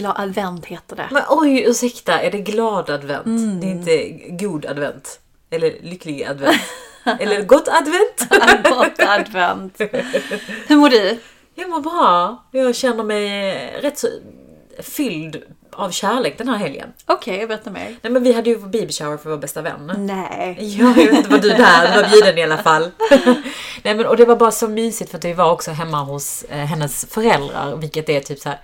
Glad advent heter det. Men oj, ursäkta, är det glad advent? Det är inte god advent? Eller lycklig advent? Eller gott advent? Gott advent. Hur mår du? Jag mår bra. Jag känner mig rätt så fylld av kärlek den här helgen. Okej, berätta mer. Nej men vi hade ju baby shower för vår bästa vän. Nej. Ja, jag vet inte var du där, du var bjuden i alla fall. Nej men och det var bara så mysigt för att vi var också hemma hos eh, hennes föräldrar, vilket är typ så här.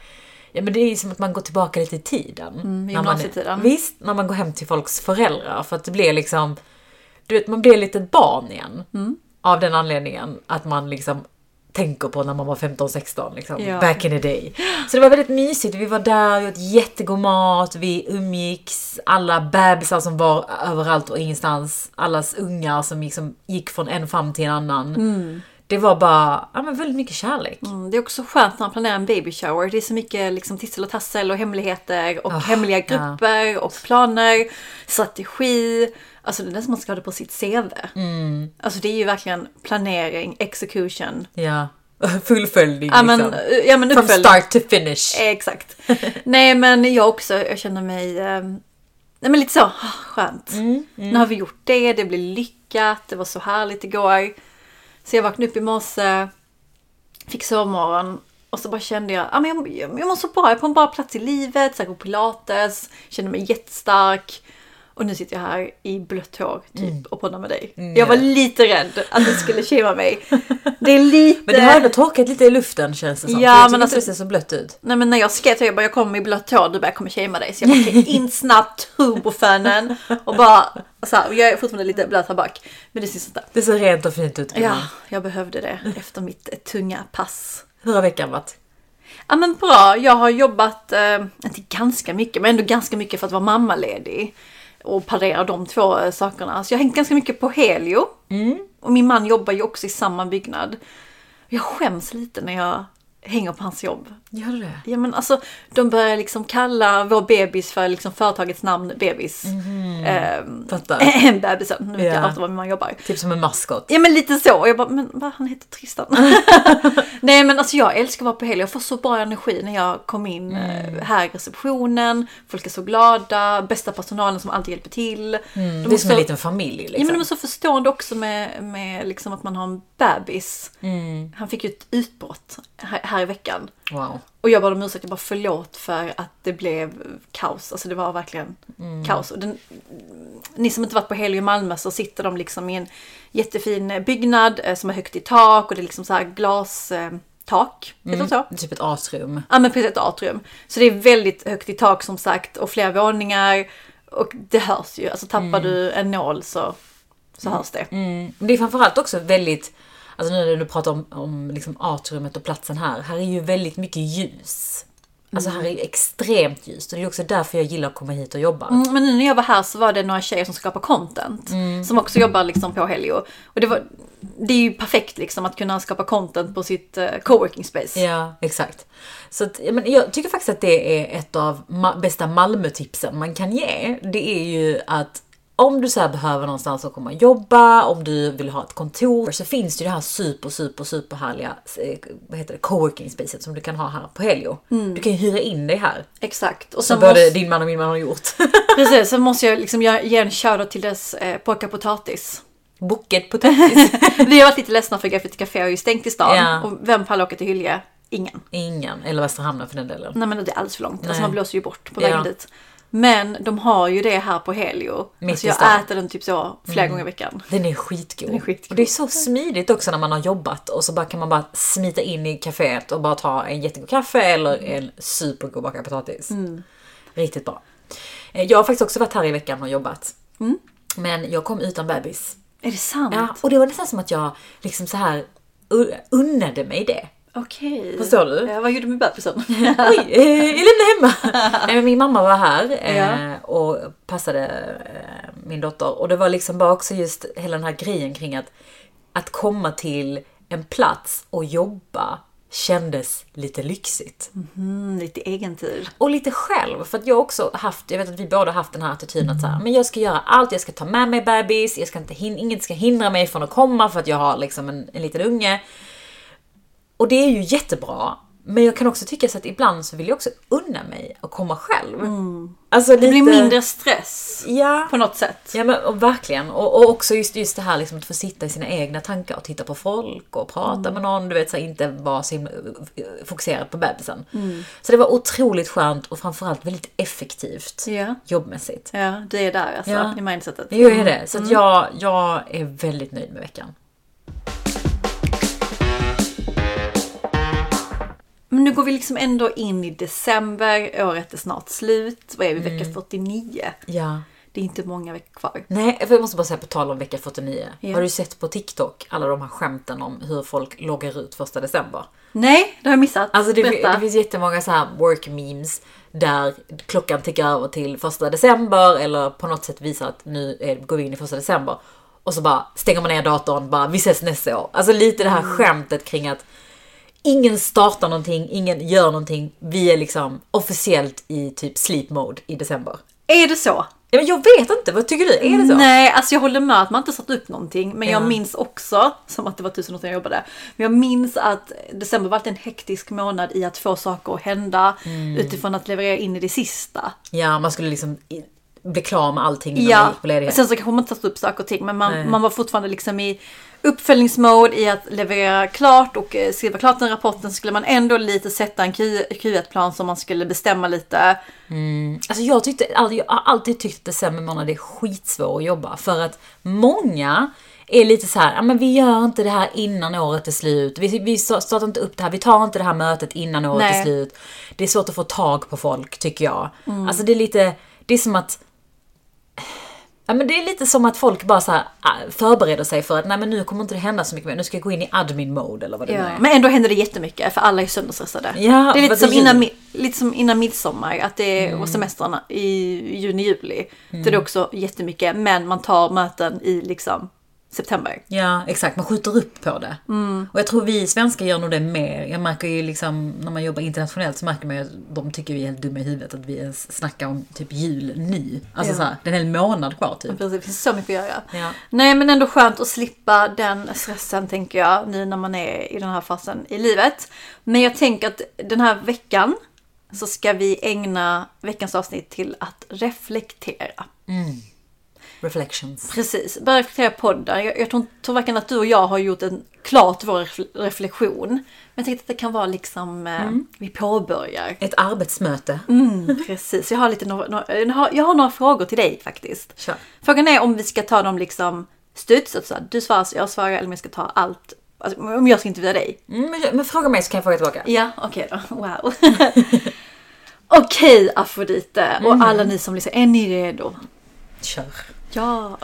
Ja men det är ju som att man går tillbaka lite i tiden. Mm, När man- gymnasietiden. Visst, när man går hem till folks föräldrar för att det blir liksom, du vet man blir lite barn igen. Mm. Av den anledningen att man liksom tänker på när man var 15-16 liksom. Ja. Back in the day. Så det var väldigt mysigt. Vi var där, vi åt jättegod mat, vi umgicks, alla bebisar som var överallt och ingenstans. Allas ungar som liksom gick från en famn till en annan. Det var bara ja, men väldigt mycket kärlek. Mm, Det är också skönt när man planerar en baby shower. Det är så mycket liksom tissel och tassel och hemligheter och hemliga grupper och planer, strategi. Alltså det är nästan som man ska ha det på sitt CV. Alltså det är ju verkligen planering, execution. Ja. Fullföljning Ja men, liksom. ja, men From start to finish. Exakt. Nej men jag också, jag känner mig eh, nej, men lite så, ah, skönt. Nu har vi gjort det, det blir lyckat, det var så härligt igår. Så jag vaknade upp i morse, fick sovmorgon och så bara kände jag, ah, men jag, jag, jag mår så bra, jag är på en bra plats i livet, så jag går pilates, känner mig jättestark. Och nu sitter jag här i blött hår typ och poddar med dig. Jag var lite rädd att du skulle shama mig. Det är lite... Men det har ändå torkat lite i luften känns det som. Ja, jag men alltså- inte det ser så blött ut. Nej men när jag skrev till dig, jag bara jag kommer i blött hår, du bara jag kommer shamea dig. Så jag bara in snabbt, turbofanen och bara så här, jag är fortfarande lite blöt här bak. Men det syns inte. Det ser rent och fint ut. Ja, Ja. jag behövde det efter mitt eh, tunga pass. Hur har veckan varit? Ja men bra, jag har jobbat, eh, inte ganska mycket, men ändå ganska mycket för att vara mammaledig. Och parera de två eh, sakerna. Så jag har hängt ganska mycket på Helio. Och min man jobbar ju också i samma byggnad. Jag skäms lite när jag hänger på hans jobb. Gör det? Ja men alltså, de börjar liksom kalla vår bebis för liksom företagets namn bebis. Fattar. en bebisen, nu vet Ja. jag alltid vad man jobbar. Typ som en maskot. Ja men lite så. Och jag bara, men vad, han heter Tristan. Nej men alltså jag älskar att vara på helg. Jag får så bra energi när jag kom in Mm. eh, här i receptionen. Folk är så glada. Bästa personalen som alltid hjälper till. De Mm, Det är som så- en liten familj Ja liksom. men de är så förstående också med, med liksom att man har en bebis. Mm. Han fick ju ett utbrott här, här i veckan. Wow. Och jag bad om ursäkt, jag bara förlåt för att det blev kaos. Alltså det var verkligen kaos. Och den, ni som inte varit på Helio Malmö så sitter de liksom i en jättefin byggnad eh, som är högt i tak och det är liksom så här glastak. Eh, tak. Heter det så? Typ ett atrium. Ja men precis ett atrium. Så det är väldigt högt i tak som sagt och flera våningar. Och det hörs ju. Alltså tappar du en nål så, så hörs det. Mm. Det är framförallt också väldigt, alltså nu när du pratar om, om liksom atriumet och platsen här, här är ju väldigt mycket ljus. Alltså här är ju extremt ljust och det är också därför jag gillar att komma hit och jobba. Mm, men nu när jag var här så var det några tjejer som skapar content. Som också jobbar liksom på Helio. Och det, var, det är ju perfekt liksom att kunna skapa content på sitt uh, coworking space. Ja, exakt. Så att, men jag tycker faktiskt att det är ett av ma- bästa Malmö-tipsen man kan ge. Det är ju att om du så behöver någonstans att komma och jobba, om du vill ha ett kontor, så finns det ju det här super, super, super härliga eh, vad heter det, coworking spacet som du kan ha här på Helio. Du kan ju hyra in dig här. Exakt. Och Som både måste, din man och min man har gjort. precis, sen måste jag liksom ge en shoutout till dess eh, pojkar potatis. Boket potatis. Vi har varit lite ledsna för Graffiti Café har ju stängt i stan. Ja. Och vem pallar åka till Hyllie? Ingen. Ingen. Eller Västra Hamnen för den delen. Nej men det är alldeles för långt. Alltså man blåser ju bort på Ja. vägen dit. Men de har ju det här på Helio. Mitt Alltså jag. Mm. äter den typ så flera gånger i veckan. Den är skitgod. Den är skitgod. Och det är så smidigt också när man har jobbat och så bara kan man bara smita in i kaféet och bara ta en jättegod kaffe eller en supergod bakad potatis. Riktigt bra. Eh, Jag har faktiskt också varit här i veckan och jobbat. Men jag kom utan bebis. Är det sant? Ja, och det var nästan som att jag liksom så här unnade mig det. Okej. Förstår du? Ja, vad gjorde du med bebisen? Oj, eh, jag lämnade hemma. Nej, min mamma var här eh, Ja. och passade eh, min dotter. Och det var liksom bara också just hela den här grejen kring att, att komma till en plats och jobba kändes lite lyxigt. Mm, lite egentid. Och lite själv, för att jag också haft, jag vet att vi båda haft den här attityden att så här, men jag ska göra allt, jag ska ta med mig bebis, jag ska inte inget ska hindra mig från att komma för att jag har liksom en, en liten unge. Och det är ju jättebra. Men jag kan också tycka så att ibland så vill jag också unna mig att komma själv. Alltså Det blir mindre stress Ja. på något sätt. Ja men och verkligen. Och, och också just, just det här liksom att få sitta i sina egna tankar och titta på folk och prata med någon. Du vet, så inte vara så himla eh, fokuserad på bebisen. Så det var otroligt skönt och framförallt väldigt effektivt Ja. jobbmässigt. Ja, du är där alltså Ja. i mindsetet. Jag är det. Så att jag, jag är väldigt nöjd med veckan. Men nu går vi liksom ändå in i december, året är snart slut. Vad är vi, vecka 49? Ja. Det är inte många veckor kvar. Nej, för jag måste bara säga på tal om vecka 49. Ja. Har du sett på TikTok alla de här skämten om hur folk loggar ut första december? Nej, det har jag missat. Alltså det, Berätta. det finns jättemånga så här work memes där klockan tickar över till första december eller på något sätt visar att nu är, går vi in i första december. Och så bara stänger man ner datorn, bara vi ses nästa år. Alltså lite det här Mm. skämtet kring att ingen startar någonting, ingen gör någonting. Vi är liksom officiellt i typ sleep mode i december. Är det så? Ja, men jag vet inte, vad tycker du? Är det så? Nej, alltså jag håller med att man inte satt upp någonting. Men jag Ja. minns också, som att det var tusen år sedan jag jobbade. Men jag minns att december var alltid en hektisk månad i att få saker att hända. Mm. Utifrån att leverera in i det sista. Ja, man skulle liksom bli klar med allting innan man Ja, gick på ledighet. sen så kanske man inte satt upp saker och ting. Men man, man var fortfarande liksom i uppföljningsmode i att leverera klart och eh, skriva klart den rapporten. Skulle man ändå lite sätta en Q- Q1-plan som man skulle bestämma lite. Alltså jag, tyckte, jag har alltid tyckt att december månad är skitsvår att jobba för att många är lite så här, ja men vi gör inte det här innan året är slut. Vi, vi startar inte upp det här, vi tar inte det här mötet innan året Nej. är slut. Det är svårt att få tag på folk tycker jag. Alltså det är lite, det är som att Ja, men det är lite som att folk bara så här, ah, förbereder sig för att nej men nu kommer inte det hända så mycket mer. Nu ska jag gå in i admin mode eller vad det nu är. Men ändå händer det jättemycket för alla är sönderstressade. Ja, det är lite som, det är innan, lite som innan midsommar, att det Mm. var semestrarna i juni-juli. Så det är också jättemycket, men man tar möten i liksom september. Ja, exakt. Man skjuter upp på det. Och jag tror vi svenskar gör nog det mer. Jag märker ju liksom när man jobbar internationellt så märker man ju att de tycker vi är helt dumma i huvudet att vi ens snackar om typ jul nu. Alltså Ja. så här, det är en hel månad kvar typ. Precis, Det finns så mycket att göra. Ja. Nej men ändå skönt att slippa den stressen tänker jag nu när man är i den här fasen i livet. Men jag tänker att den här veckan så ska vi ägna veckans avsnitt till att reflektera. Reflections. Precis, börja reflektera podden. Jag, jag tror, tror varken att du och jag har gjort en klart vår refle- reflektion. Men jag tänkte att det kan vara liksom, eh, vi påbörjar. Ett arbetsmöte. Mm, precis, jag har, lite, några, några, jag, har, några frågor till dig faktiskt. Kör. Frågan är om vi ska ta dem liksom studs, alltså du svarar jag svarar, eller om jag ska ta allt. Alltså, om jag ska intervjua dig. Mm, men, men fråga mig så kan jag fråga tillbaka. Ja, okej då. Wow. okej Afrodite och alla ni som lyssnar, är ni redo? Kör. Ja.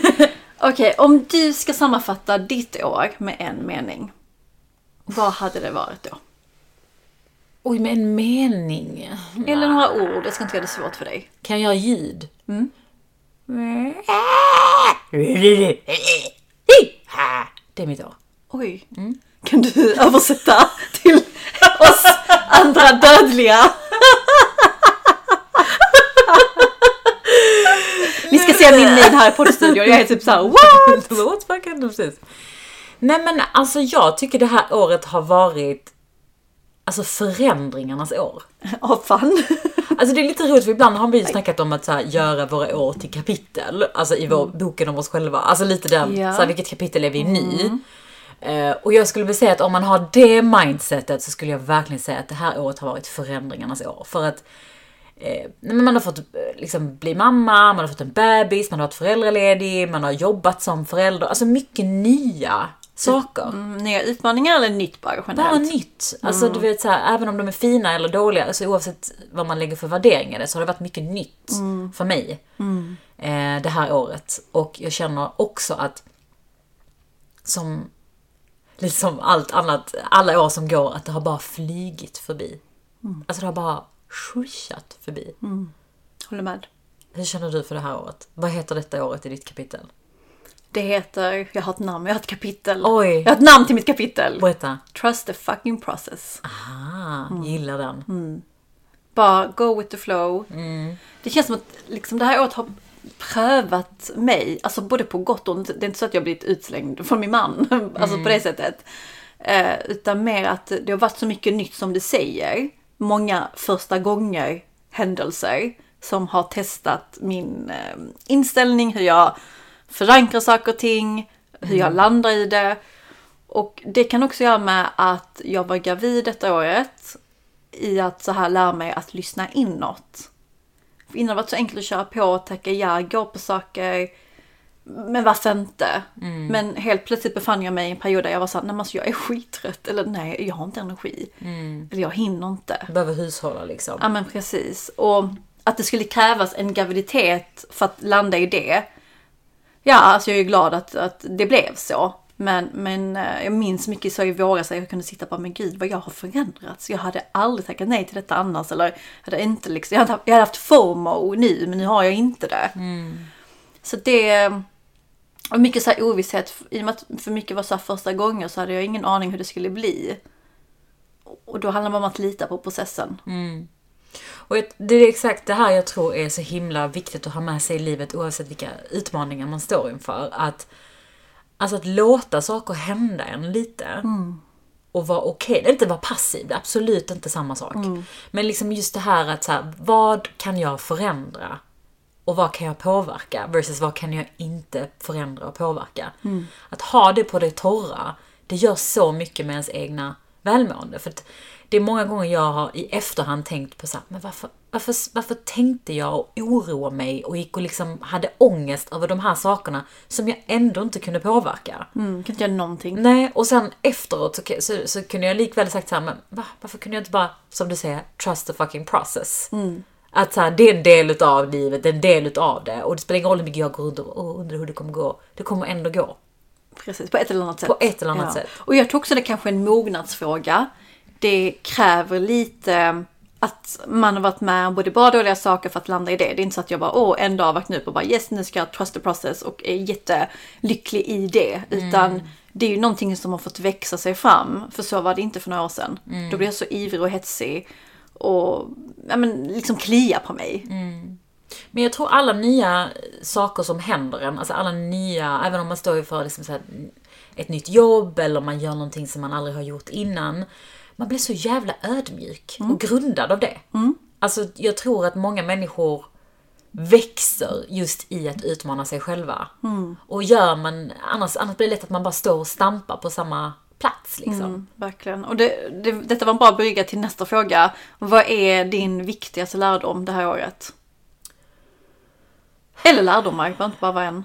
Okej, om du ska sammanfatta ditt år med en mening. Vad hade det varit då? Oj, med en mening. Eller några ord, jag ska inte göra det svårt för dig. Kan jag ljud? Mm. Det är mitt år. Oj. Kan du översätta till oss andra dödliga? Se min min här i poddstudion. Jag är typ såhär what? What fuck hände precis? Nej men alltså jag tycker det här året har varit Alltså förändringarnas år. Åh fan. Alltså det är lite roligt för ibland har vi ju snackat om att så här, göra våra år till kapitel. Alltså i vår boken om oss själva. Alltså lite den, Ja. så här, vilket kapitel är vi nu? Eh, och jag skulle vilja säga att om man har det mindsetet så skulle jag verkligen säga att det här året har varit förändringarna år. För att eh, men man har fått eh, liksom, bli mamma, man har fått en bebis, man har varit föräldraledig, man har jobbat som förälder. Alltså mycket nya saker. Mm, Nya utmaningar eller nytt bara Bara generellt? nytt. Alltså du vet så här, även om de är fina eller dåliga, alltså, oavsett vad man lägger för värdering i det, så har det varit mycket nytt för mig. Eh, det här året. Och jag känner också att som lite som allt annat, alla år som går, att det har bara flygit förbi. Alltså det har bara swishat förbi. Håller med. Hur känner du för det här året? Vad heter detta året i ditt kapitel? Det heter, jag har ett namn, jag har ett kapitel. Oj. Jag har ett namn till mitt kapitel. Berätta. Trust the fucking process. Ah, gillar den. Bara go with the flow. Mm. Det känns som att liksom, det här året har prövat mig, alltså både på gott och ont. Det är inte så att jag har blivit utslängd från min man, alltså Mm. på det sättet. Eh, utan mer att det har varit så mycket nytt som du säger. Många första gånger händelser som har testat min eh, inställning, hur jag förankrar saker och ting, hur jag landar i det. Och det kan också göra med att jag var gravid detta året i att så här lära mig att lyssna inåt. För innan var det så enkelt att köra på, tacka ja, gå på saker. Men varför inte? Mm. Men helt plötsligt befann jag mig i en period där jag var såhär, nej men alltså jag är skittrött. Eller nej, jag har inte energi. Mm. Eller jag hinner inte. Behöver hushålla liksom. Ja men precis. Och att det skulle krävas en graviditet för att landa i det. Ja, alltså jag är glad att, att det blev så. Men, men eh, jag minns mycket så i våras att jag kunde sitta bara, men gud vad jag har förändrats. Jag hade aldrig tackat nej till detta annars. Eller hade inte liksom, jag hade, jag hade haft FOMO nu, men nu har jag inte det. Så det... Och mycket så här ovisshet, i och med att för mycket var så första gången så hade jag ingen aning hur det skulle bli. Och då handlar det om att lita på processen. Och ett- det är exakt det här jag tror är så himla viktigt att ha med sig i livet oavsett vilka utmaningar man står inför. Att, alltså att låta saker hända en lite. Och vara okej. Är inte vara passiv, det är absolut inte samma sak. Men liksom just det här att så här, vad kan jag förändra? Och vad kan jag påverka? Versus vad kan jag inte förändra och påverka? Att ha det på det torra, det gör så mycket med ens egna välmående. För det är många gånger jag har i efterhand tänkt på så här, men varför, varför, varför tänkte jag och oroade mig och gick och liksom hade ångest över de här sakerna som jag ändå inte kunde påverka. Mm, kan inte göra någonting. Nej, och sen efteråt så, så, så kunde jag likväl sagt så här, men va, varför kunde jag inte bara, som du säger, trust the fucking process? Att så här, det är en del utav livet, det är en del utav det. Och det spelar ingen roll hur mycket jag går runt och "Åh, undrar hur det kommer gå. Det kommer ändå gå. Precis, på ett eller annat sätt. På ett eller annat sätt. Och jag tror också det är kanske är en mognadsfråga. Det kräver lite att man har varit med om både bra och dåliga saker för att landa i det. Det är inte så att jag bara, åh, en dag vaknar upp och bara yes, nu ska jag trust the process och är jättelycklig i det. Utan det är ju någonting som har fått växa sig fram. För så var det inte för några år sedan. Då blev jag så ivrig och hetsig och ja, men, liksom klia på mig. Men jag tror alla nya saker som händer en, alltså alla nya, även om man står inför liksom så här, ett nytt jobb eller man gör någonting som man aldrig har gjort innan. Man blir så jävla ödmjuk och grundad av det. Alltså jag tror att många människor växer just i att utmana sig själva. Och gör man, annars, annars blir det lätt att man bara står och stampar på samma plats liksom. Mm, verkligen. Och det, det, detta var en bra brygga till nästa fråga. Vad är din viktigaste lärdom det här året? Eller lärdomar, det behöver inte bara vara en.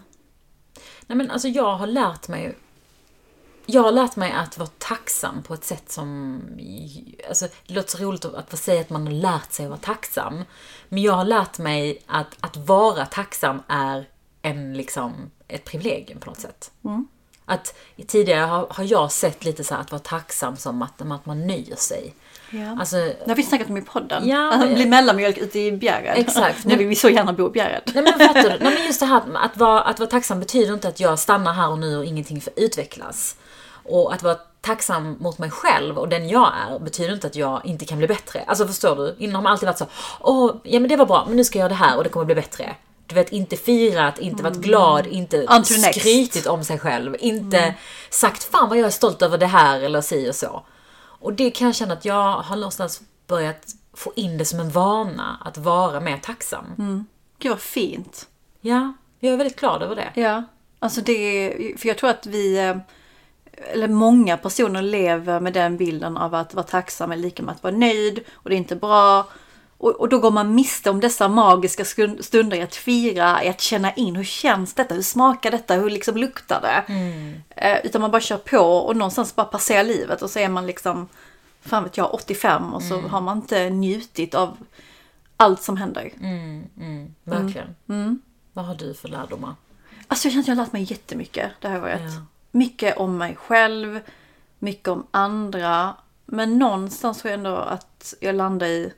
Nej men alltså jag har lärt mig jag har lärt mig att vara tacksam på ett sätt som... Alltså, det låter så roligt att säga att man har lärt sig att vara tacksam. Men jag har lärt mig att, att vara tacksam är en, liksom, ett privilegium på något sätt. Att tidigare har, har jag sett lite så att vara tacksam som att, att man nöjer sig. Ja. Alltså, Det har vi snackat om i podden. Ja, att bli mellanmjölk ute i Bjärred. Exakt. Nu vill vi så gärna bo i Bjärred. Nej men fattar du? Nej men just det här att- att vara, att vara tacksam betyder inte att jag stannar här och nu och ingenting får utvecklas. Och att vara tacksam mot mig själv och den jag är betyder inte att jag inte kan bli bättre. Alltså förstår du? Innan har man alltid varit så, åh, ja men det var bra, men nu ska jag göra det här och det kommer bli bättre. Du vet, inte firat, inte varit glad, inte On skrytit om sig själv, inte sagt fan vad jag är stolt över det här eller si och så. Och det kan jag känna att jag har någonstans börjat få in det som en vana, att vara mer tacksam. Gud vad fint. Ja, jag är väldigt glad över det. Ja, alltså det, för jag tror att vi, eh, eller många personer lever med den bilden av att vara tacksam är lika med att vara nöjd och det är inte bra. Och, och då går man miste om dessa magiska stunder i att fira, i att känna in hur känns detta, hur smakar detta, hur liksom luktar det. Eh, utan man bara kör på och någonstans bara passerar livet och så är man liksom, fan vet jag, 85 och så har man inte njutit av allt som händer. Verkligen. Vad har du för lärdomar? Alltså jag känner att jag har lärt mig jättemycket det här året. Ja. Mycket om mig själv, mycket om andra. Men någonstans tror jag ändå att jag landar i,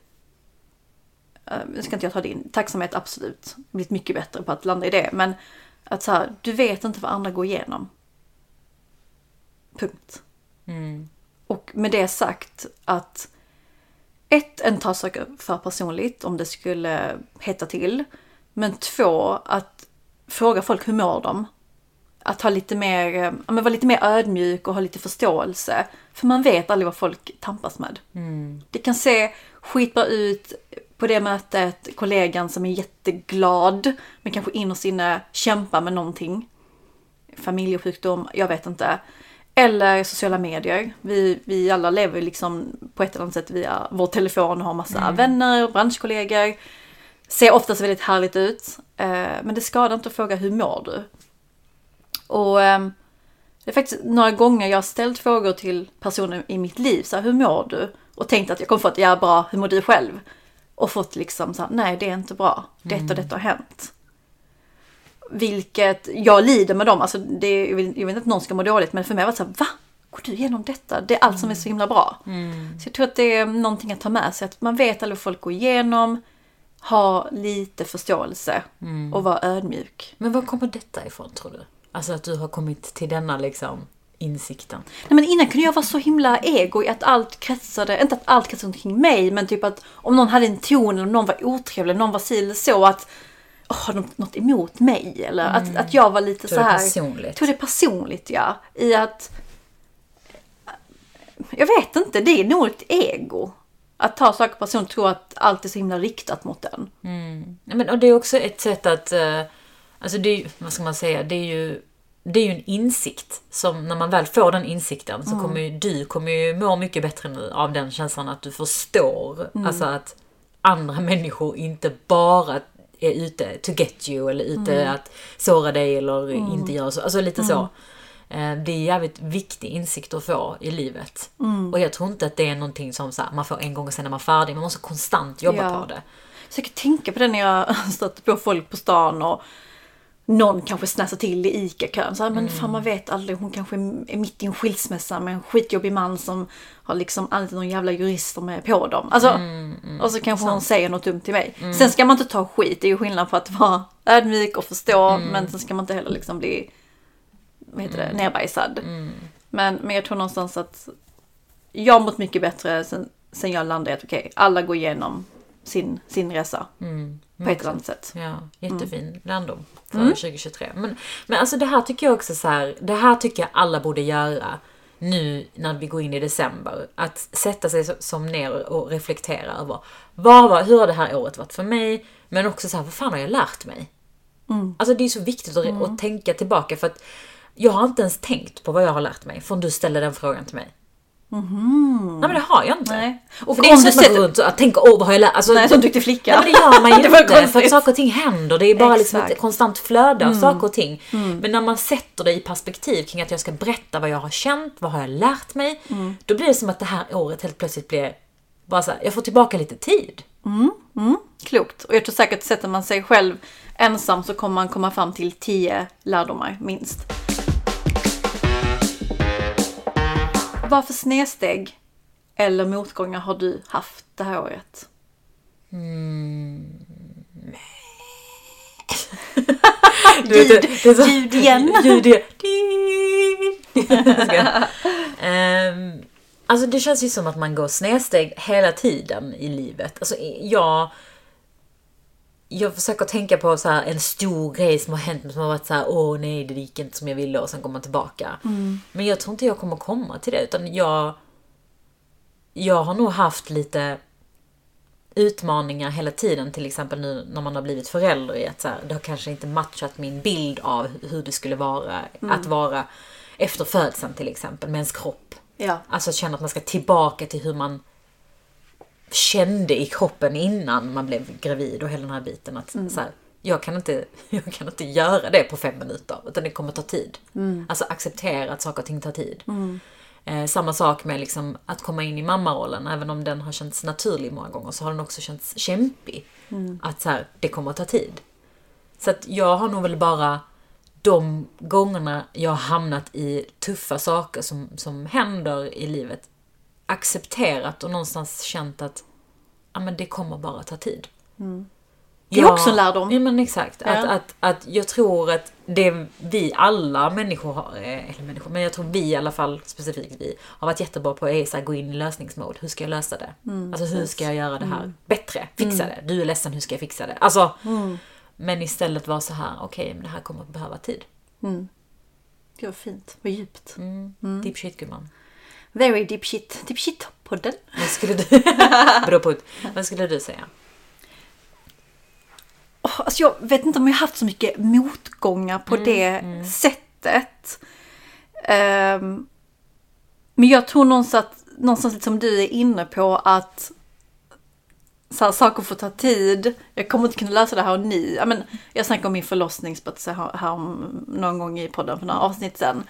nu ska inte jag ta din, tacksamhet absolut. Blivit mycket bättre på att landa i det. Men att så här, du vet inte vad andra går igenom. Punkt. Och med det sagt att ett, en ta saker för personligt om det skulle hetta till. Men två, att fråga folk hur mår de? att ha lite mer, eh, ja, men vara lite mer ödmjuk och ha lite förståelse. För man vet aldrig vad folk tampas med. Det kan se skitbra ut på det mötet, kollegan som är jätteglad men kanske innerst inne kämpar med någonting. Familjesjukdom, jag vet inte. Eller sociala medier. Vi, vi alla lever liksom på ett eller annat sätt via vår telefon och har massa vänner, branschkollegor. Ser oftast väldigt härligt ut. Eh, men det skadar inte att fråga hur mår du? Och ehm, det är faktiskt några gånger jag har ställt frågor till personer i mitt liv. Så här, hur mår du? Och tänkt att jag kommer få ett ja bra, hur mår du själv? Och fått liksom så här, nej det är inte bra. Detta och detta har hänt. Vilket jag lider med dem. Alltså det, jag, vill, jag vill inte att någon ska må dåligt men för mig var det så här, va? Går du igenom detta? Det är allt som är så himla bra. Så jag tror att det är någonting att ta med sig. Att man vet aldrig vad folk går igenom. Ha lite förståelse och vara ödmjuk. Men var kommer detta ifrån tror du? Alltså att du har kommit till denna liksom insikten. Nej, men innan kunde jag vara så himla ego i att allt kretsade, inte att allt kretsade kring mig, men typ att om någon hade en ton eller om någon var otrevlig, någon var si eller så att har de något emot mig? Eller att, att jag var lite Tog så här. personligt. Tog det personligt ja. I att jag vet inte, det är nog ett ego. Att ta saker personligt och tro att allt är så himla riktat mot den. Nej, men, och det är också ett sätt att, eh, alltså det är vad ska man säga, det är ju, det är ju en insikt som när man väl får den insikten så kommer ju du kommer ju må mycket bättre nu av den känslan att du förstår, alltså att andra människor inte bara är ute to get you eller ute att såra dig eller inte göra så, alltså lite så. Eh, Det är jävligt viktig insikt att få i livet. Och jag tror inte att det är någonting som så här, man får en gång och sen är man färdig. Man måste konstant jobba Ja. på det. Jag kan tänka på det när jag stöter på folk på stan och någon kanske snäser till i ICA-kön. Så här, Men fan man vet aldrig, hon kanske är mitt i en skilsmässa med en skitjobbig man som har liksom anlitat någon jävla jurister med på dem. Alltså, och så kanske hon säger något dumt till mig. Sen ska man inte ta skit, det är ju skillnad på att vara ödmjuk och förstå. Men sen ska man inte heller liksom bli, vad heter det, nerbajsad. Men, men jag tror någonstans att jag har mått mycket bättre sen, sen jag landade i att okej, alla går igenom sin, sin resa. På ett eller annat sätt. Ja, jättefin lärdom för 2023. Men, men alltså det här tycker jag också så här, det här tycker jag alla borde göra nu när vi går in i december. Att sätta sig som ner och reflektera över vad var, hur har det här året varit för mig? Men också så här, vad fan har jag lärt mig? Alltså det är så viktigt att, att tänka tillbaka för att jag har inte ens tänkt på vad jag har lärt mig förrän du ställde den frågan till mig. Nej men det har jag inte. Nej. Och för det är inte så att går runt och tänker åh vad har jag lärt alltså, Nej, som duktig flicka. Nej, men det gör man ju inte. För att saker och ting händer. Det är bara liksom Exakt. Mm. ett konstant flöde av saker och ting. Men när man sätter det i perspektiv kring att jag ska berätta vad jag har känt, vad har jag lärt mig. Mm. Då blir det som att det här året helt plötsligt blir bara så här, jag får tillbaka lite tid. Klokt. Och jag tror säkert sätter man sig själv ensam så kommer man komma fram till tio lärdomar minst. Vad för snedsteg eller motgångar har du haft det här året? Du vet, det- det så- Ljud igen. Ljud igen. Ehm, alltså det känns ju som att man går snedsteg hela tiden i livet. Alltså jag... Jag försöker tänka på så här en stor grej som har hänt som har varit så här: åh nej det gick inte som jag ville och sen kommer man tillbaka. Men jag tror inte jag kommer komma till det utan jag... Jag har nog haft lite utmaningar hela tiden, till exempel nu när man har blivit förälder i att så här, det har kanske inte matchat min bild av hur det skulle vara att vara efter födseln till exempel med ens kropp. Ja. Alltså känna att man ska tillbaka till hur man kände i kroppen innan man blev gravid och hela den här biten. Att så här, jag, kan inte, jag kan inte göra det på fem minuter utan det kommer ta tid. Alltså acceptera att saker och ting tar tid. Eh, samma sak med liksom att komma in i mammarollen, även om den har känts naturlig många gånger så har den också känts kämpig. Att så här, det kommer att ta tid. Så att jag har nog väl bara de gångerna jag har hamnat i tuffa saker som, som händer i livet accepterat och någonstans känt att ja, men det kommer bara ta tid. Det är också en lärdom. Ja men exakt. Att, Ja. att, att jag tror att det vi alla människor har, eh, eller människor, men jag tror vi i alla fall specifikt vi har varit jättebra på så här, gå in i lösningsmode. Hur ska jag lösa det? Mm, alltså hur ska jag göra det här bättre? Fixa det. Du är ledsen, hur ska jag fixa det? Alltså, Mm. men istället vara så här, okej men det här kommer att behöva tid. Gud vad fint. Vad djupt. Mm. Deep shit gumman. Very deep shit. Deep shit-podden. Vad skulle du... Bra putt. Vad skulle du säga? Oh, alltså jag vet inte om jag haft så mycket motgångar på det sättet. Ehm, men jag tror någonstans, att, någonstans lite som du är inne på att så här, saker får ta tid. Jag kommer inte kunna lösa det här och nu. Ja, men, jag snackade om min förlossningsberättelse här, här om, någon gång i podden för några avsnitt sen.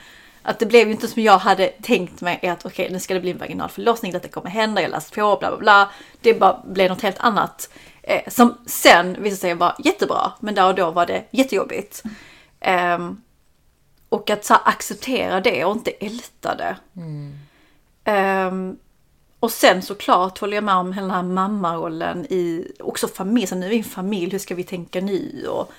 Att det blev ju inte som jag hade tänkt mig att okej nu ska det bli en vaginal förlossning, detta kommer hända, jag läste på, bla bla bla. Det bara blev något helt annat. Eh, som sen visade sig vara jättebra, men där och då var det jättejobbigt. Ehm, och att så här, acceptera det och inte älta det. Ehm, och sen såklart håller jag med om hela den här mammarollen i också familj. Så nu är vi en familj, hur ska vi tänka nu? Och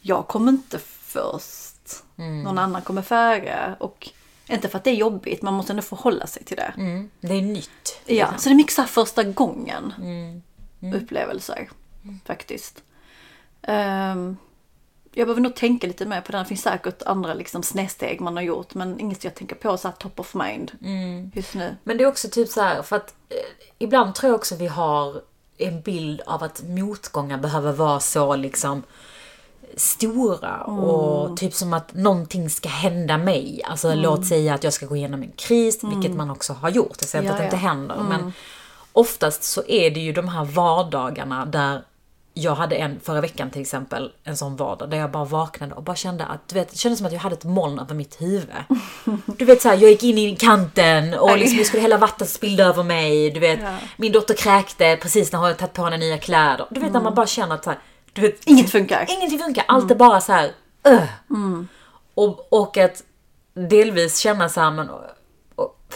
jag kommer inte först. Någon annan kommer före. Och inte för att det är jobbigt, man måste ändå förhålla sig till det. Mm. Det är nytt. Ja, så det är mycket så första gången upplevelser. Faktiskt. Ehm, jag behöver nog tänka lite mer på den. Det finns säkert andra liksom snedsteg man har gjort. Men inget jag tänker på så här top of mind just nu. Men det är också typ så här, för att eh, ibland tror jag också vi har en bild av att motgångar behöver vara så liksom stora och typ som att någonting ska hända mig. Alltså låt säga att jag ska gå igenom en kris, vilket man också har gjort. Jag säger inte Ja, att det inte händer, men oftast så är det ju de här vardagarna där jag hade en förra veckan till exempel, en sån vardag där jag bara vaknade och bara kände att, du vet, det kändes som att jag hade ett moln över mitt huvud. Du vet såhär, jag gick in i kanten och liksom jag skulle hälla vatten spillde över mig. Du vet, Ja. min dotter kräkte precis när hon hade tagit på henne nya kläder. Du vet när man bara känner att så här, du vet, Inget funkar. Ingenting funkar. Allt är bara så här. öh. Och, och att delvis känna så här, men, och,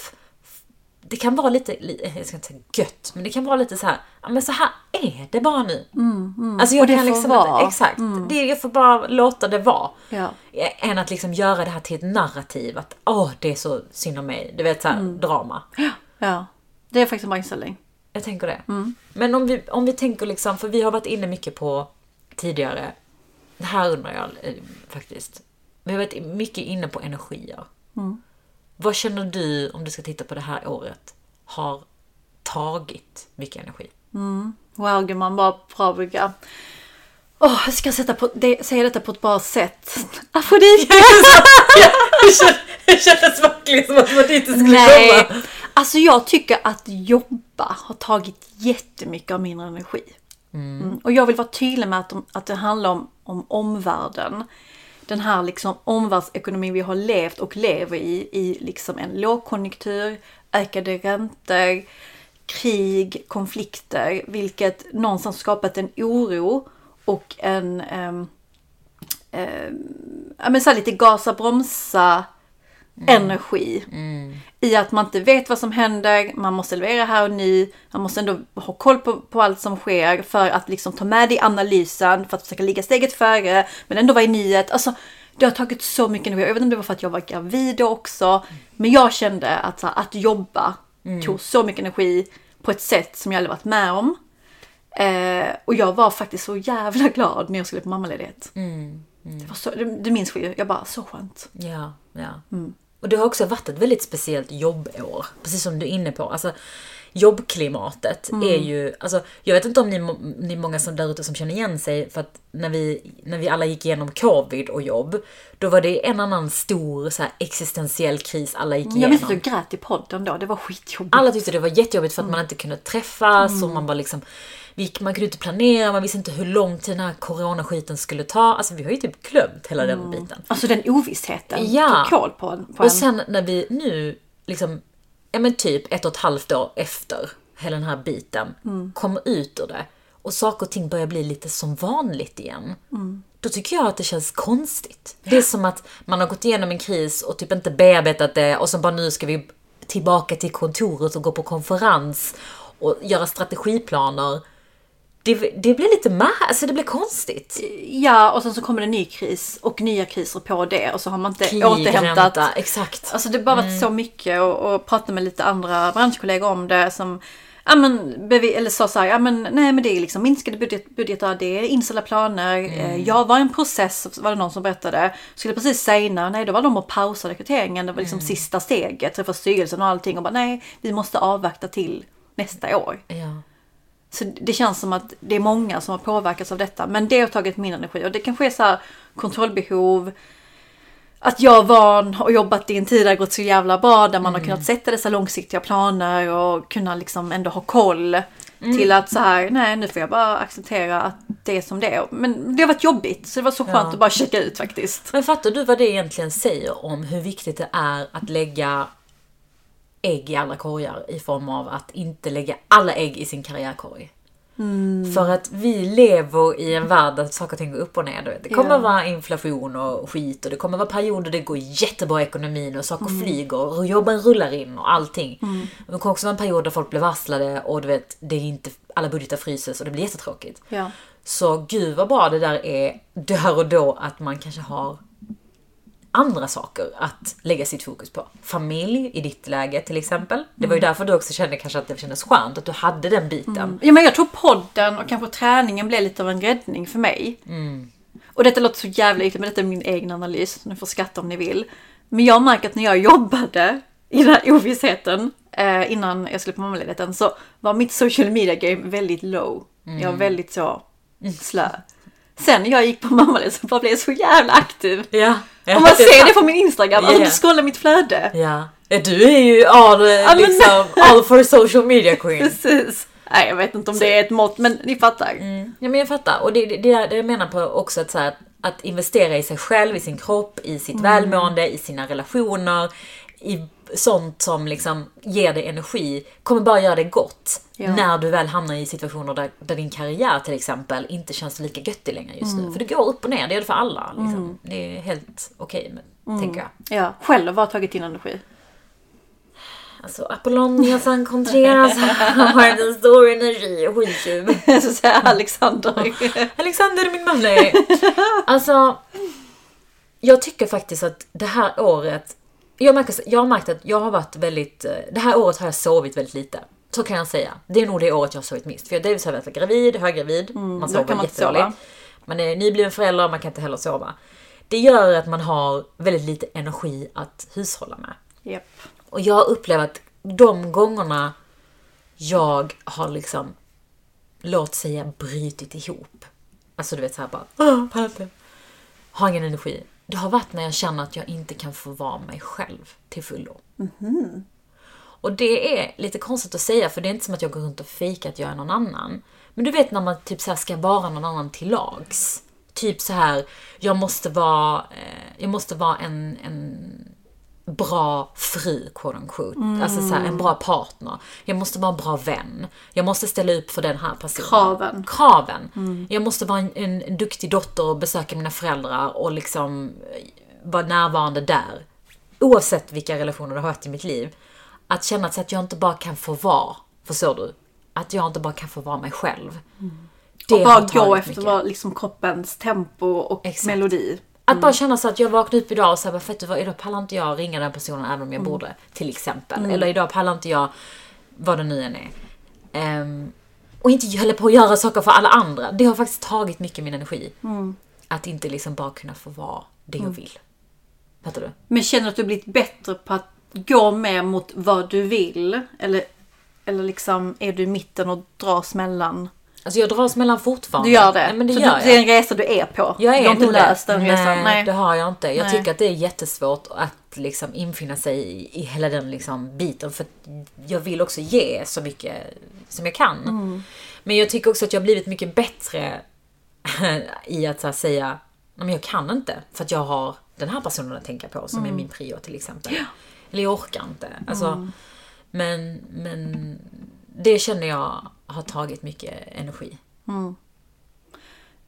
det kan vara lite, li- jag ska inte säga gött, men det kan vara lite så här, ja men så här är det bara nu. Alltså jag Och det kan får liksom vara. inte, exakt, det, jag får bara låta det vara. Ja. Än att liksom göra det här till ett narrativ, att åh det är så synd om mig, du vet så här, drama. Ja, det är faktiskt en bra inställning. Jag tänker det. Men om vi, om vi tänker liksom, för vi har varit inne mycket på tidigare, det här undrar jag eh, faktiskt. Vi har varit mycket inne på energier. Vad känner du, om du ska titta på det här året, har tagit mycket energi? Wow, gumman, bara bra brygga. Åh, jag ska sätta på, det, säga detta på ett bra sätt. Afrodit! Det kändes verkligen som att det du skulle Nej, alltså jag tycker att jobba har tagit jättemycket av min energi. Mm. mm. Och jag vill vara tydlig med att, de, att det handlar om, om omvärlden. Den här liksom omvärldsekonomin vi har levt och lever i, i liksom en lågkonjunktur, ökade räntor, krig, konflikter, vilket någonstans skapat en oro och en eh, eh, ja, men så här lite gasa, bromsa energi. I att man inte vet vad som händer, man måste leverera här och nu, man måste ändå ha koll på, på allt som sker för att liksom ta med det i analysen, för att försöka ligga steget före, men ändå vara i nyhet. Alltså, det har tagit så mycket energi. Jag vet inte om det var för att jag var gravid då också, men jag kände att här, att jobba tog så mycket energi på ett sätt som jag aldrig varit med om. Eh, och jag var faktiskt så jävla glad när jag skulle på mammaledighet. Det var så, du, du minns ju, jag bara så skönt. Ja, ja. Och det har också varit ett väldigt speciellt jobbår. Precis som du är inne på. Alltså, jobbklimatet är ju, alltså, jag vet inte om ni, ni är många som där ute som känner igen sig, för att när vi, när vi alla gick igenom covid och jobb, då var det en annan stor så här, existentiell kris alla gick Jag igenom. minns att jag grät i podden då, det var skitjobbigt. Alla tyckte det var jättejobbigt för att man inte kunde träffas och man bara liksom man kunde inte planera, man visste inte hur lång tid den här coronaskiten skulle ta. Alltså vi har ju typ glömt hela den biten. Alltså den ovissheten Ja. tog koll på en. På Och en. sen när vi nu, liksom, ja men typ ett och ett halvt år efter hela den här biten, kommer ut ur det och saker och ting börjar bli lite som vanligt igen. Då tycker jag att det känns konstigt. Det är som att man har gått igenom en kris och typ inte bearbetat det och så bara nu ska vi tillbaka till kontoret och gå på konferens och göra strategiplaner. Det, det blir lite alltså det blir konstigt. Ja, och sen så kommer det en ny kris och nya kriser på det och så har man inte Krig, återhämtat. ränta, exakt. Alltså det har bara varit så mycket och, och prata med lite andra branschkollegor om det som Ja men, eller sa så här, ja men nej men det är liksom minskade budget, budgetar, det är inställda planer. Eh, Jag var i en process, var det någon som berättade. Skulle precis signa, nej då var de och pausa rekryteringen. Det var liksom sista steget, träffa styrelsen och allting. Och bara nej, vi måste avvakta till nästa år. Ja. Så det känns som att det är många som har påverkats av detta. Men det har tagit min energi. Och det kanske är så här kontrollbehov. Att jag van och jobbat i en tid där det gått så jävla bra. Där man har kunnat sätta dessa långsiktiga planer och kunna liksom ändå ha koll. Till att så här, nej nu får jag bara acceptera att det är som det är. Men det har varit jobbigt. Så det var så skönt Ja. att bara checka ut faktiskt. Men fattar du vad det egentligen säger om hur viktigt det är att lägga ägg i alla korgar i form av att inte lägga alla ägg i sin karriärkorg? För att vi lever i en värld där saker och ting går upp och ner. Det kommer Ja. vara inflation och skit och det kommer vara perioder det går jättebra i ekonomin och saker flyger och jobben rullar in och allting. Men det kommer också vara en period där folk blir varslade och du vet, det är inte, alla budgetar fryses och det blir jättetråkigt. Ja. Så gud vad bra det där är där och då att man kanske har andra saker att lägga sitt fokus på. Familj i ditt läge till exempel. Det var ju därför du också kände kanske att det kändes skönt att du hade den biten. Ja, men jag tror podden och kanske träningen blev lite av en räddning för mig. Och detta låter så jävla ytligt, men detta är min egen analys. Ni får skratta om ni vill. Men jag märker att när jag jobbade i den här ovissheten eh, innan jag skulle på mammaledigheten så var mitt social media game väldigt low. Jag var väldigt så slö. Sen när jag gick på mammaledigheten så bara blev jag så jävla aktiv. Ja. Och man ser det på min Instagram, alltså Ja. du scrollar mitt flöde. Ja. Ja, Du är ju all, men- liksom, all for social media queen. Precis. Nej, jag vet inte om det är ett mått, men ni fattar. Ja men jag fattar. Och det, det, det det jag menar på också att, så här, att investera i sig själv, i sin kropp, i sitt Mm. välmående, i sina relationer, i sånt som liksom ger dig energi, kommer bara göra dig gott. Ja. När du väl hamnar i situationer där, där din karriär till exempel inte känns lika göttig längre just Mm. nu. För det går upp och ner, det gör det för alla. Liksom. Det är helt okej, men tänker jag. Ja, själv har tagit din energi. Alltså Apollonia San Contreras har en stor energi och skittjuv. så säger Alexander. Alexander min man. Alltså, jag tycker faktiskt att det här året, jag, märker, jag har märkt att jag har varit väldigt, eh, det här året har jag sovit väldigt lite. Så kan jag säga. Det är nog det året jag har sovit minst. För jag dels har varit gravid, höggravid, man sover kan man inte jättedåligt. Man är nybliven förälder, man kan inte heller sova. Det gör att man har väldigt lite energi att hushålla med. Japp. Och jag upplever att de gångerna jag har liksom, låt säga brutit ihop. Alltså du vet såhär bara, "Åh, pallar inte." Har ingen energi. Det har varit när jag känner att jag inte kan få vara mig själv till fullo. Och det är lite konstigt att säga för det är inte som att jag går runt och fejkar att jag är någon annan. Men du vet när man typ så ska vara någon annan till lags. Typ så här, jag måste vara, eh, jag måste vara en, en bra fru, quote unquote. Alltså så här, en bra partner. Jag måste vara en bra vän. Jag måste ställa upp för den här personen. Kraven. Kraven. Jag måste vara en, en, duktig dotter och besöka mina föräldrar och liksom eh, vara närvarande där. Oavsett vilka relationer det har varit i mitt liv. Att känna att jag inte bara kan få vara, förstår du? Att jag inte bara kan få vara mig själv. Det Och bara gå efter vad liksom kroppens tempo och Exakt. melodi. Att bara känna så att jag vaknar upp idag och säger vet du vad, idag pallar inte jag ringa den personen även om jag borde. Till exempel. Eller idag pallar inte jag, vad det nu än är. Ehm, och inte hålla på att göra saker för alla andra. Det har faktiskt tagit mycket min energi. Att inte liksom bara kunna få vara det jag vill. Fattar du? Men känner du att du blivit bättre på att gå mer mot vad du vill? Eller, eller liksom är du i mitten och dras mellan? Alltså jag dras mellan fortfarande. Du gör det? Nej, men det så gör du, det är en resa du är på? Jag är du har inte löst den Nej, resan? Nej, det har jag inte. Jag Nej. tycker att det är jättesvårt att liksom infinna sig i, i hela den liksom biten. För jag vill också ge så mycket som jag kan. Mm. Men jag tycker också att jag har blivit mycket bättre i att här, säga men jag kan inte för att jag har den här personen att tänka på som Mm. är min prio till exempel. Eller jag orkar inte. Alltså, Mm. men, men det känner jag har tagit mycket energi.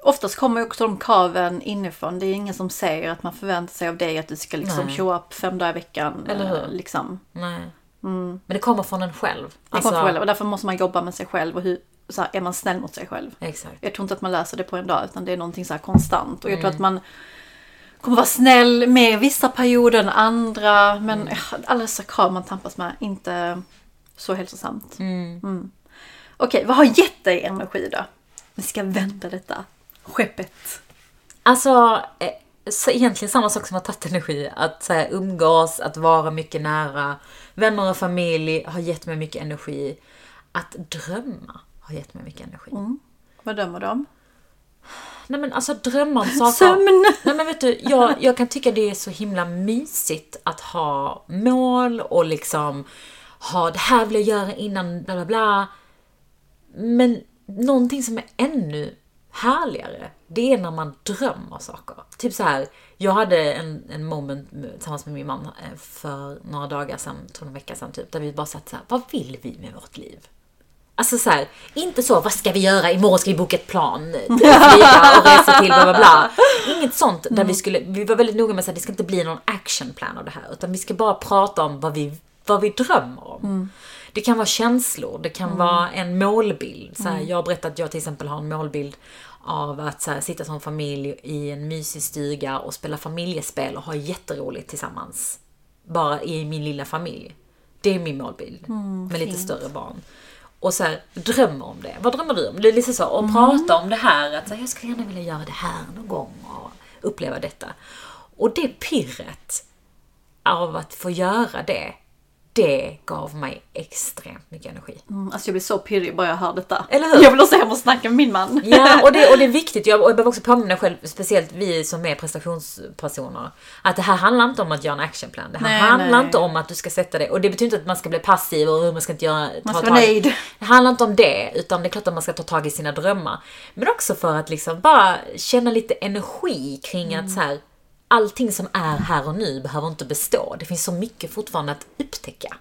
Oftast kommer också de kraven inifrån. Det är ingen som säger att man förväntar sig av dig att du ska liksom Nej. show up fem dagar i veckan. Eller hur? eh, Liksom. Nej. Men det kommer från en själv. Det kommer från själv och därför måste man jobba med sig själv och hur så här, är man snäll mot sig själv. Exakt. Jag tror inte att man löser det på en dag utan det är någonting så konstant. Och jag tror att man kommer vara snäll med vissa perioder än andra. Men mm. alla dessa krav man tampas med, inte så hälsosamt. Mm. Okej, vad har gett dig energi då? Vi ska vända detta skeppet. Alltså, eh, så egentligen samma sak som har tagit energi. Att så här, umgås, att vara mycket nära. Vänner och familj har gett mig mycket energi. Att drömma har gett mig mycket energi. Vad dömer du om? Nej men alltså drömma om saker. Sömn! Nej men vet du, jag, jag kan tycka det är så himla mysigt att ha mål och liksom ha det här vill jag göra innan bla bla bla. Men någonting som är ännu härligare, det är när man drömmer saker. Typ så här, jag hade en, en moment tillsammans med min man eh, för några dagar sedan, tror en vecka sedan typ, där vi bara satt så här, vad vill vi med vårt liv? Alltså så här, inte så, vad ska vi göra? Imorgon ska vi boka ett plan, flyga och resa till bla bla bla. Inget sånt där vi skulle, vi var väldigt noga med att det ska inte bli någon actionplan av det här. Utan vi ska bara prata om vad vi, vad vi drömmer om. Det kan vara känslor, det kan vara en målbild. Så här, Jag har berättat att jag till exempel har en målbild av att så här, sitta som familj i en mysig stuga och spela familjespel och ha jätteroligt tillsammans. Bara i min lilla familj. Det är min målbild. med lite större barn. Och så här, drömmer om det. Vad drömmer du om? Det är lite så, och prata om det här. Att så här, jag skulle gärna vilja göra det här någon gång och uppleva detta. Och det pirret av att få göra det, det gav mig extremt mycket energi. Mm, alltså jag blir så pirrig bara jag hör detta. Eller hur? Jag vill också hem och snacka med min man. Ja, och det, och det är viktigt. Jag, och jag behöver också påminna själv, speciellt vi som är prestationspersoner, att det här handlar inte om att göra en actionplan. Det här Nej, handlar nej. inte om att du ska sätta det, och det betyder inte att man ska bli passiv och man ska inte göra... ta Man ska vara nöjd. Det handlar inte om det, utan det är klart att man ska ta tag i sina drömmar. Men också för att liksom bara känna lite energi kring Mm. att så här, allting som är här och nu behöver inte bestå. Det finns så mycket fortfarande att upptäcka.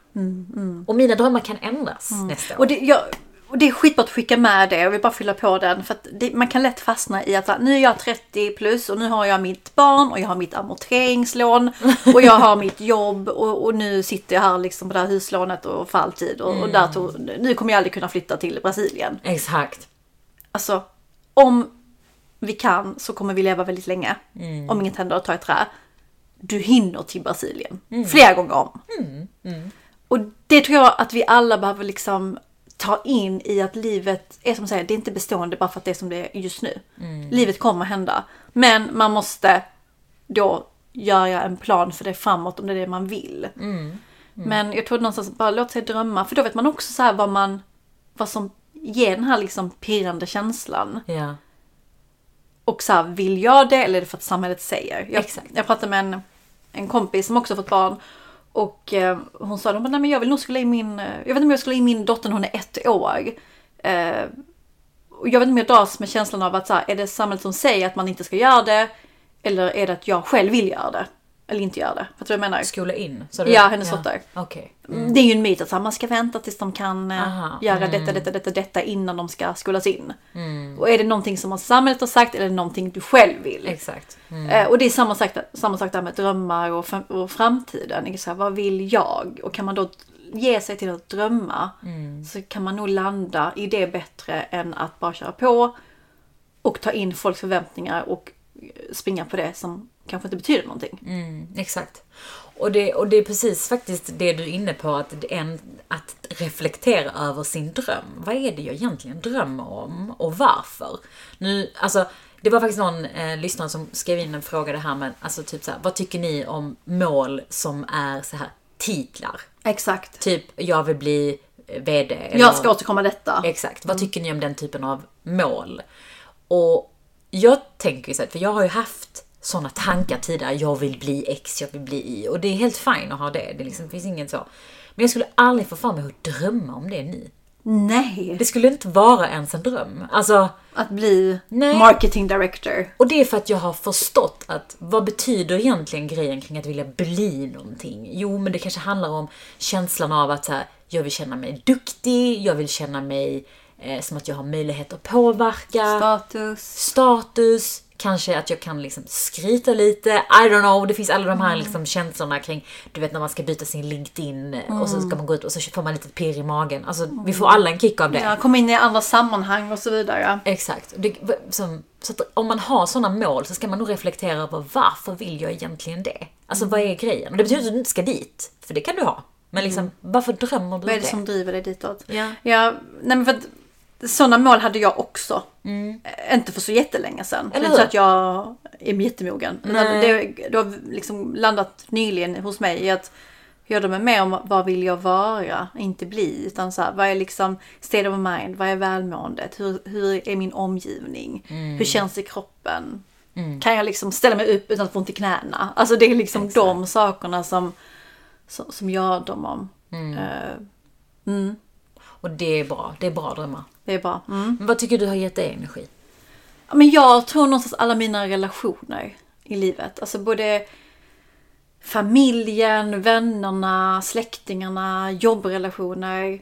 Och mina drömmar kan ändras nästa år. Mm, Och det, jag, och det är skitbra att skicka med det. Jag vill bara fylla på den. För det, man kan lätt fastna i att nu är jag 30 plus och nu har jag mitt barn och jag har mitt amorteringslån och jag har mitt jobb och, och nu sitter jag här liksom på det här huslånet och för alltid. Och, och där tog, nu kommer jag aldrig kunna flytta till Brasilien. Exakt. Alltså, om vi kan så kommer vi leva väldigt länge. Om inget händer tar ett trä. Du hinner till Brasilien. Flera gånger om. Och det tror jag att vi alla behöver liksom ta in i att livet är som säger, det är inte bestående bara för att det är som det är just nu. Livet kommer hända. Men man måste då göra en plan för det framåt om det är det man vill. Men jag tror någonstans bara låt sig drömma. För då vet man också så här vad man, vad som ger den här liksom pirrande känslan. Ja. Och så här, vill jag det eller är det för att samhället säger? Jag, Exakt. jag pratade med en, en kompis som också fått barn. Och eh, hon sa, men jag vill nog skulle in min, eh, jag vet inte om jag skulle in min dotter när hon är ett år. Eh, och jag vet inte om jag dras med känslan av att så här, är det samhället som säger att man inte ska göra det? Eller är det att jag själv vill göra det? Eller inte göra det? Fattar du vad jag menar? Skola in? du? Ja, hennes dotter. Okej. Det är ju en myt att så man ska vänta tills de kan eh, Aha, göra detta, detta, detta, detta innan de ska skolas in. Och är det någonting som samhället har sagt eller någonting du själv vill? Exakt. Mm. Eh, och det är samma sak, samma sak där med drömmar och, och framtiden. Är Så här, vad vill jag? Och kan man då ge sig till att drömma så kan man nog landa i det bättre än att bara köra på och ta in folks förväntningar och eh, springa på det som kanske inte betyder någonting. Mm, exakt. Och det, och det är precis faktiskt det du är inne på, att, en, att reflektera över sin dröm. Vad är det jag egentligen drömmer om och varför? Nu, alltså, det var faktiskt någon eh, lyssnare som skrev in en fråga det här med, alltså typ så här, vad tycker ni om mål som är så här titlar? Exakt. Typ, jag vill bli eh, VD. eller- Jag ska återkomma detta. Exakt. Vad tycker ni om den typen av mål? Och jag tänker ju så här, för jag har ju haft sådana tankar tidigare. Jag vill bli X, jag vill bli Y. Och det är helt fint att ha det. Det liksom, finns inget så. Men jag skulle aldrig få för mig att drömma om det nu. Nej. Det skulle inte vara ens en dröm. Alltså, Att bli Nej. marketing director. och det är för att jag har förstått att vad betyder egentligen grejen kring att vilja bli någonting? Jo, men det kanske handlar om känslan av att så här, jag vill känna mig duktig, jag vill känna mig eh, som att jag har möjlighet att påverka, Status. status, kanske att jag kan liksom skryta lite, I don't know, det finns alla de här Mm. liksom känslorna kring, du vet när man ska byta sin LinkedIn och så ska man gå ut och så får man lite pirr i magen. Alltså vi får alla en kick av det. Ja, komma in i andra sammanhang och så vidare. Exakt. Det, som, så om man har sådana mål så ska man nog reflektera över varför vill jag egentligen det? Alltså vad är grejen? Och det betyder att du inte ska dit, för det kan du ha. Men liksom, varför drömmer du Vad är det det? som driver dig ditåt? Ja. Ja, nej men för att sådana mål hade jag också. Eh, Inte för så jättelänge sedan. Eller inte så hur? att jag är jättemogen. Det, det har liksom landat nyligen hos mig i att göra mig mer om vad vill jag vara, inte bli. Utan så här, vad är liksom state of mind, vad är välmåendet, hur, hur är min omgivning, hur känns det i kroppen. Kan jag liksom ställa mig upp utan att få ont i knäna? Alltså det är liksom de sakerna som, som, som gör dem om. Eh, Och det är bra. Det är bra drömmar. Det är bra. Mm. Vad tycker du har gett dig energi? Men jag tror någonstans alla mina relationer i livet. Alltså både familjen, vännerna, släktingarna, jobbrelationer.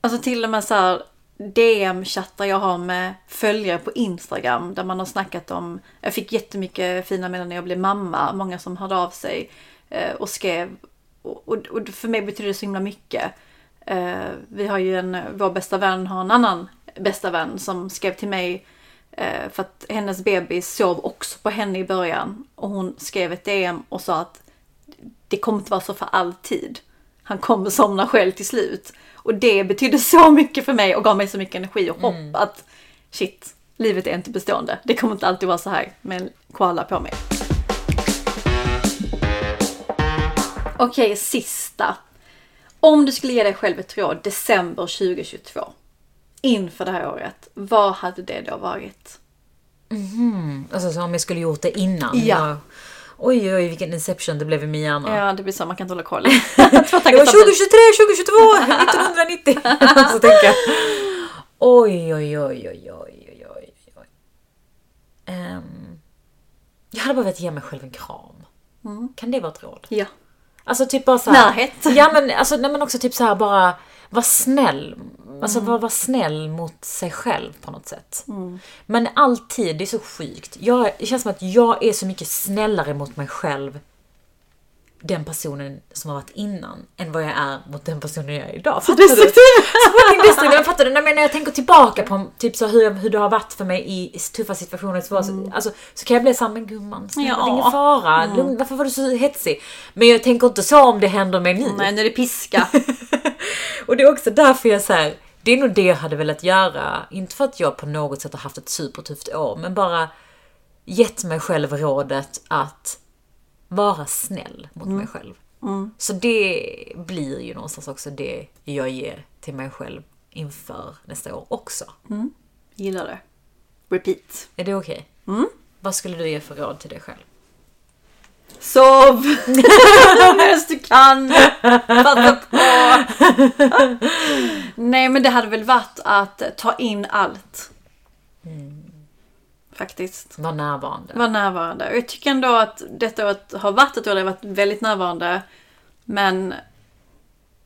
Alltså till och med så här DM-chattar jag har med följare på Instagram där man har snackat om, jag fick jättemycket fina meddelanden när jag blev mamma, många som hörde av sig eh, och skrev. Och, och, och för mig betyder det så himla mycket. Eh, vi har ju en, vår bästa vän har en annan bästa vän som skrev till mig eh, för att hennes bebis sov också på henne i början. Och hon skrev ett DM och sa att det kommer inte vara så för alltid. Han kommer somna själv till slut. Och det betydde så mycket för mig och gav mig så mycket energi och hopp att shit, livet är inte bestående. Det kommer inte alltid vara så här med en koala på mig. Okej, sista. Om du skulle ge dig själv ett råd december 2022 inför det här året, vad hade det då varit? Alltså som om jag skulle gjort det innan. Ja. Jag, oj, oj, vilken inception det blev i min hjärna. Ja, det blir så, man kan inte hålla koll. Det var tankar samtidigt. 2023, 2022, 1990. Så tänker jag. Oj, oj, oj, oj, oj, oj, oj. Ehm, jag hade bara velat ge mig själv en kram. Kan det vara ett råd? Ja. Alltså typ bara så här, Närhet. Ja men alltså nej, men också typ så här bara var snäll. Alltså var, var snäll mot sig själv på något sätt. Men alltid, det är så sjukt. Jag, det känns som att jag är så mycket snällare mot mig själv personen som har varit innan än vad jag är mot den personen jag är idag. Fucking destruktiv. Men fattar du? Nej, men när jag tänker tillbaka på typ så hur, hur det har varit för mig i tuffa situationer så, så, alltså, så kan jag bli såhär, men gumman, snälla, Ja. det är ingen fara. Lugn, varför var du så hetsig? Men jag tänker inte så om det händer mig nu. Nej, nu är det piska. Och det är också därför jag säger det är nog det jag hade velat göra. Inte för att jag på något sätt har haft ett supertufft år, men bara gett mig själv rådet att vara snäll mot mig själv. Så det blir ju någonstans också det jag ger till mig själv inför nästa år också. Gillar det. Repeat. Är det okej? Vad skulle du ge för råd till dig själv? Sov! Medan du kan! Passa på! Nej men det hade väl varit att ta in allt. Faktiskt. Var närvarande. Var närvarande. Och jag tycker ändå att detta året har varit ett år där jag varit väldigt närvarande. Men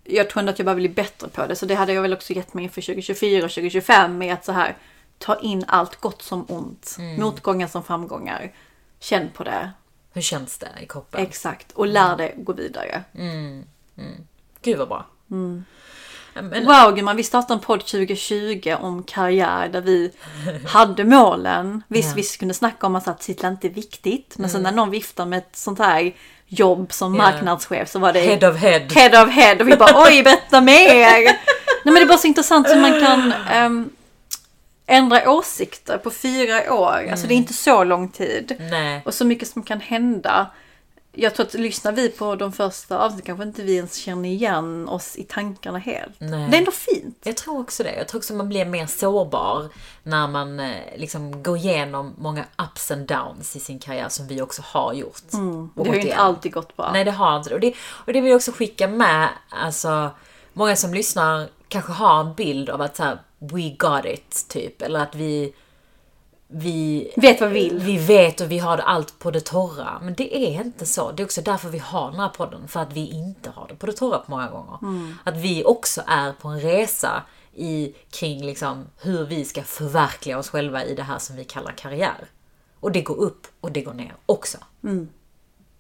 jag tror ändå att jag bara bli bättre på det. Så det hade jag väl också gett mig inför 2024 och 2025 med att så här ta in allt gott som ont. Motgångar som framgångar. Känn på det. Hur känns det i kroppen? Exakt. Och lär dig gå vidare. Gud vad bra. Men, Wow gumman, vi startade en podd 2020 om karriär där vi hade målen. Visst, Ja. vi kunde snacka om att titlar inte är viktigt. Men sen när någon viftar med ett sånt här jobb som Ja. marknadschef så var det head of head. head of head. Och vi bara oj, berätta mer! Nej men det är bara så intressant hur man kan ehm, ändra åsikter på fyra år. Alltså det är inte så lång tid. Nej. Och så mycket som kan hända. Jag tror att lyssnar vi på de första avsnitten kanske inte vi ens känner igen oss i tankarna helt. Nej. Det är ändå fint. Jag tror också det. Jag tror också man blir mer sårbar när man eh, liksom går igenom många ups and downs i sin karriär som vi också har gjort. Och Mm. Det har ju inte igenom. alltid gått bra. Nej, det har inte. Och det. Och det vill jag också skicka med. Alltså, många som lyssnar kanske har en bild av att så här, we got it, typ. Eller att vi... Vi Vet vad vi vill. vi vet och vi har allt på det torra. Men det är inte så. Det är också därför vi har den här podden. För att vi inte har det på det torra på många gånger. Att vi också är på en resa i, kring liksom hur vi ska förverkliga oss själva i det här som vi kallar karriär. Och det går upp och det går ner också.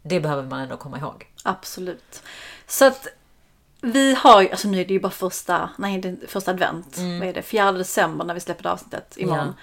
Det behöver man ändå komma ihåg. Absolut. Så att vi har ju, alltså nu är det ju bara första, nej det är första advent. Vad är det? 4 december när vi släpper det avsnittet imorgon.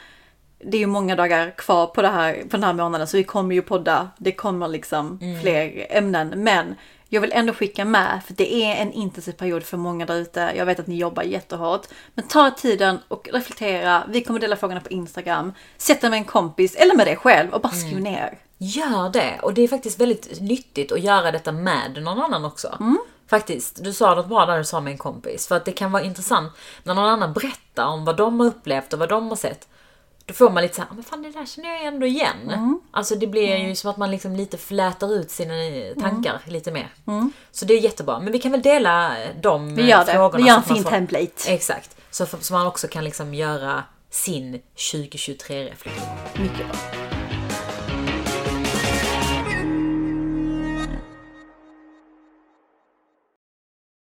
Det är ju många dagar kvar på, det här, på den här månaden så vi kommer ju podda. Det kommer liksom fler ämnen. Men jag vill ändå skicka med, för det är en intensiv period för många där ute. Jag vet att ni jobbar jättehårt. Men ta tiden och reflektera. Vi kommer dela frågorna på Instagram. Sätt dig med en kompis eller med dig själv och bara skriv ner. Gör det! Och det är faktiskt väldigt nyttigt att göra detta med någon annan också. Faktiskt. Du sa något bra där du sa med en kompis. För att det kan vara intressant när någon annan berättar om vad de har upplevt och vad de har sett. Då får man lite såhär, men fan det där känner jag ändå igen. Alltså det blir ju som att man liksom lite flätar ut sina tankar lite mer. Så det är jättebra. Men vi kan väl dela de Vi gör det. frågorna. Vi gör en fin får- template. Exakt. Så, för, så man också kan liksom göra sin 2023-reflektion. Mycket bra.